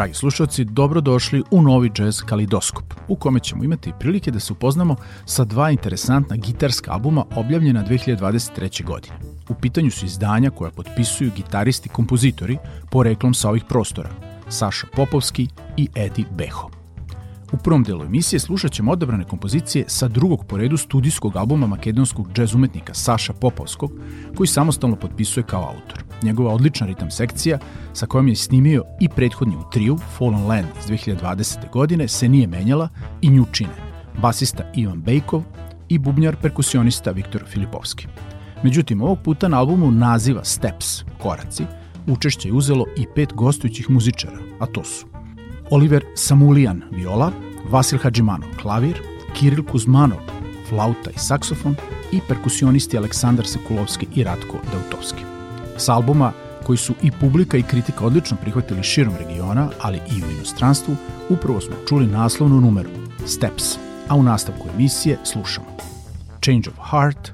Dragi slušalci, dobrodošli u novi jazz kalidoskop, u kome ćemo imati prilike da se upoznamo sa dva interesantna gitarska albuma objavljena 2023. godine. U pitanju su izdanja koja potpisuju gitaristi kompozitori poreklom sa ovih prostora, Saša Popovski i Edi Beho. U prvom delu emisije slušat ćemo odabrane kompozicije sa drugog po redu studijskog albuma makedonskog džez umetnika Saša Popovskog, koji samostalno potpisuje kao autor. Njegova odlična ritam sekcija, sa kojom je snimio i prethodni u triju, Fallen Land iz 2020. godine, se nije menjala i nju čine basista Ivan Bejkov i bubnjar perkusionista Viktor Filipovski. Međutim, ovog puta na albumu naziva Steps, koraci, učešće je uzelo i pet gostujućih muzičara, a to su Oliver Samulijan, viola, Vasil Hadžimanov, klavir, Kiril Kuzmanov, flauta i saksofon i perkusionisti Aleksandar Sekulovski i Ratko Dautovski. S albuma koji su i publika i kritika odlično prihvatili širom regiona, ali i u inostranstvu, upravo smo čuli naslovnu numeru Steps, a u nastavku emisije slušamo Change of Heart,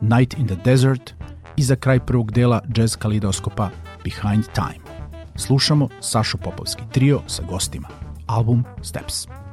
Night in the Desert i za kraj prvog dela jazz kalidoskopa Behind Time. Slušamo Sašo Popovski trio sa gostima. Album Steps.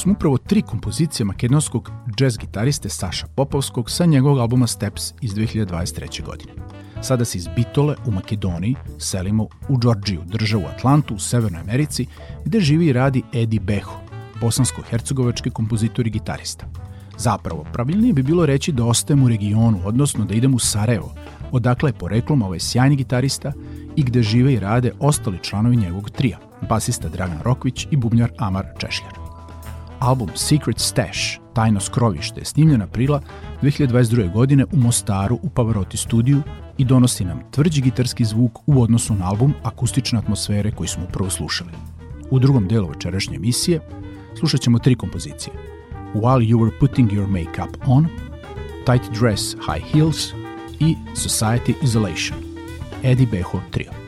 Smo upravo tri kompozicije makedonskog jazz gitariste Saša Popovskog sa njegovog albuma Steps iz 2023. godine. Sada se iz Bitole u Makedoniji selimo u Đorđiju, državu Atlantu u Severnoj Americi, gde živi i radi Edi Beho, bosansko-hercegovački kompozitor i gitarista. Zapravo, pravilnije bi bilo reći da ostajem u regionu, odnosno da idem u Sarajevo, odakle je poreklom ovaj sjajni gitarista i gde žive i rade ostali članovi njegovog trija, basista Dragan Rokvić i bubnjar Amar Češljar. Album Secret Stash, Tajno skrovište, je snimljen aprila 2022. godine u Mostaru u Pavarotti studiju i donosi nam tvrđi gitarski zvuk u odnosu na album akustične atmosfere koji smo upravo slušali. U drugom delu večerašnje emisije slušat ćemo tri kompozicije. While You Were Putting Your Makeup On, Tight Dress High Heels i Society Isolation. Eddie Beho Trio.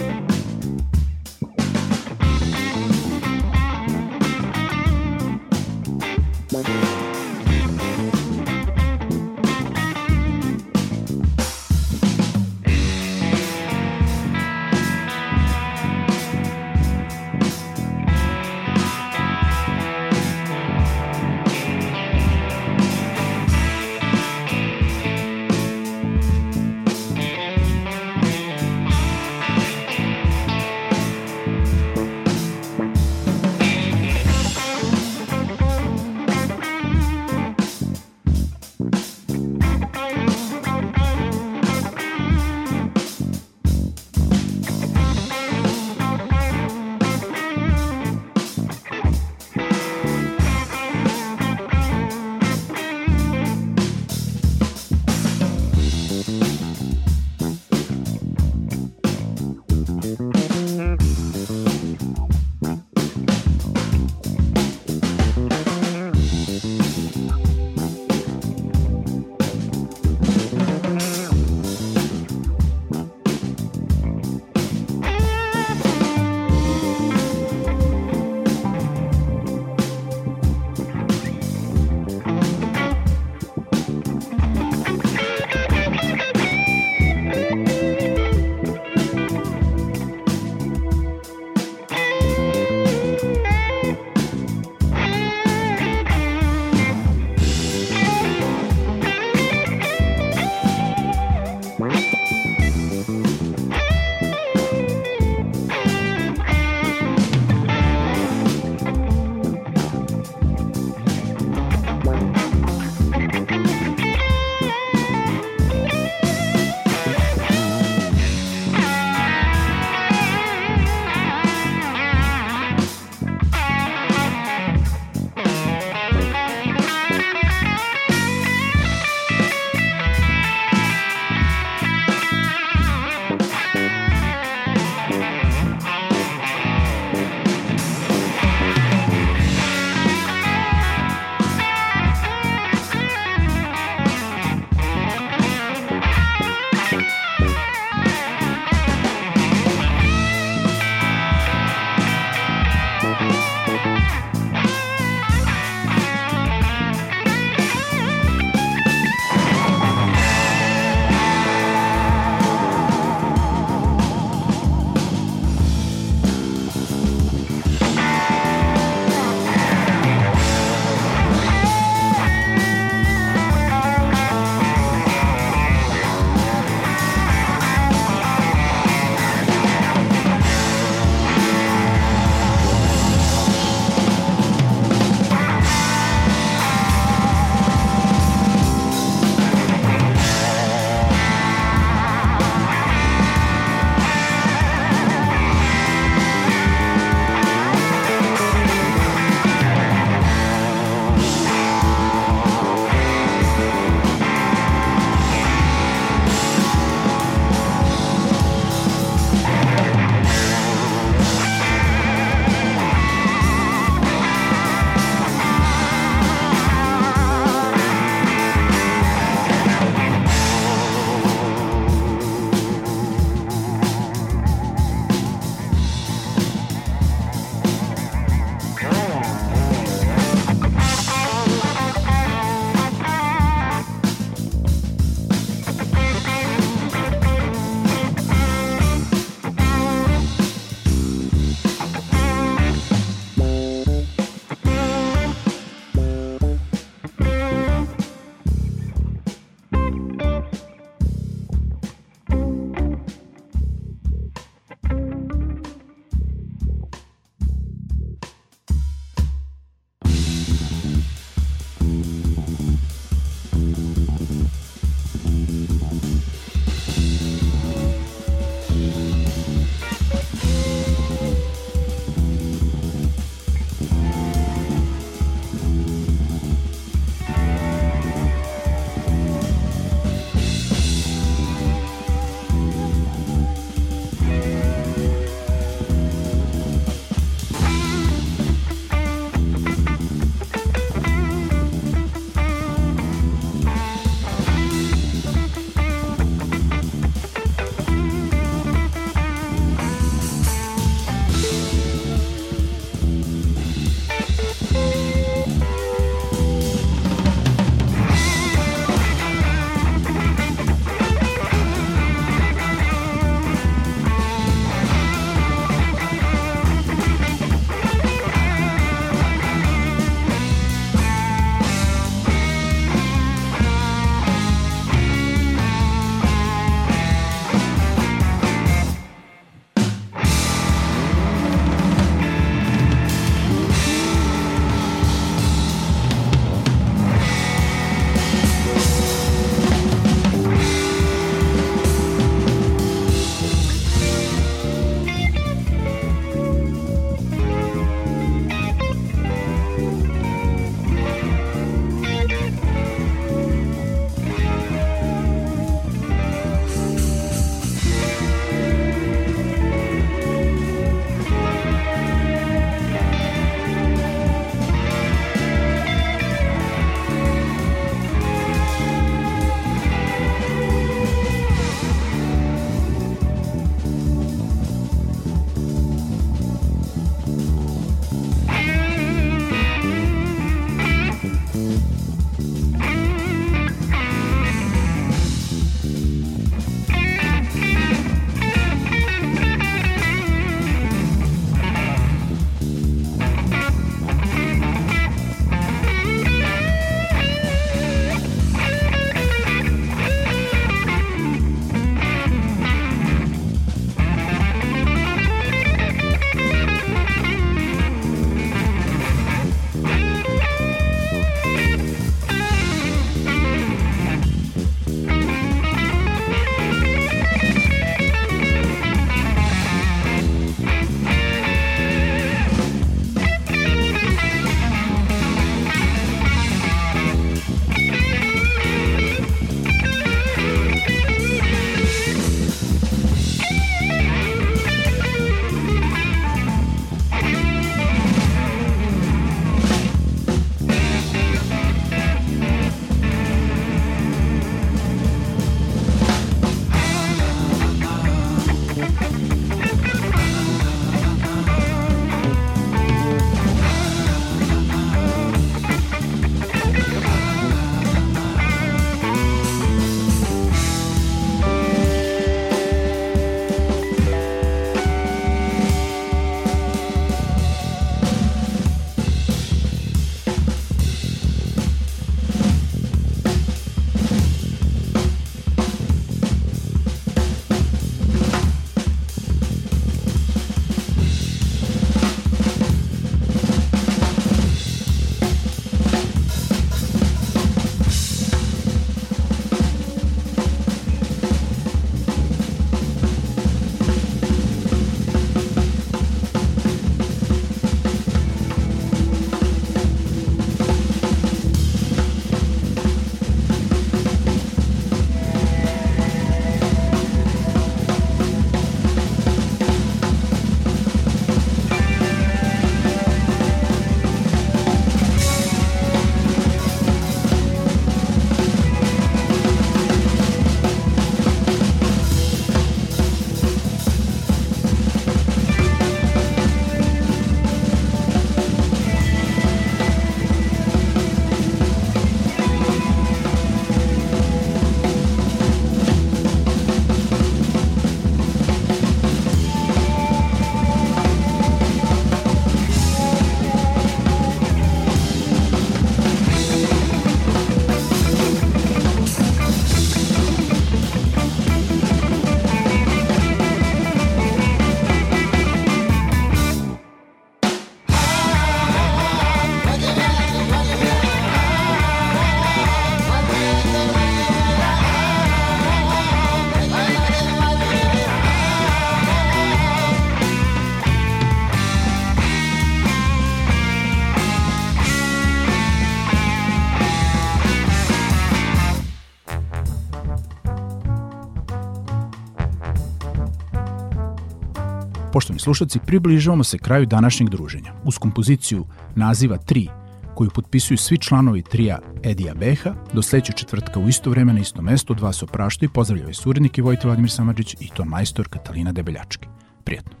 Slušalci, približavamo se kraju današnjeg druženja. Uz kompoziciju naziva 3, koju potpisuju svi članovi trija Edija Beha, do sledećeg četvrtka u isto vreme na isto mesto dva se opraštaju i pozdravljaju suredniki Vojte Vladimir Samadžić i ton majstor Katalina Debeljački. Prijetno.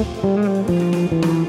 Música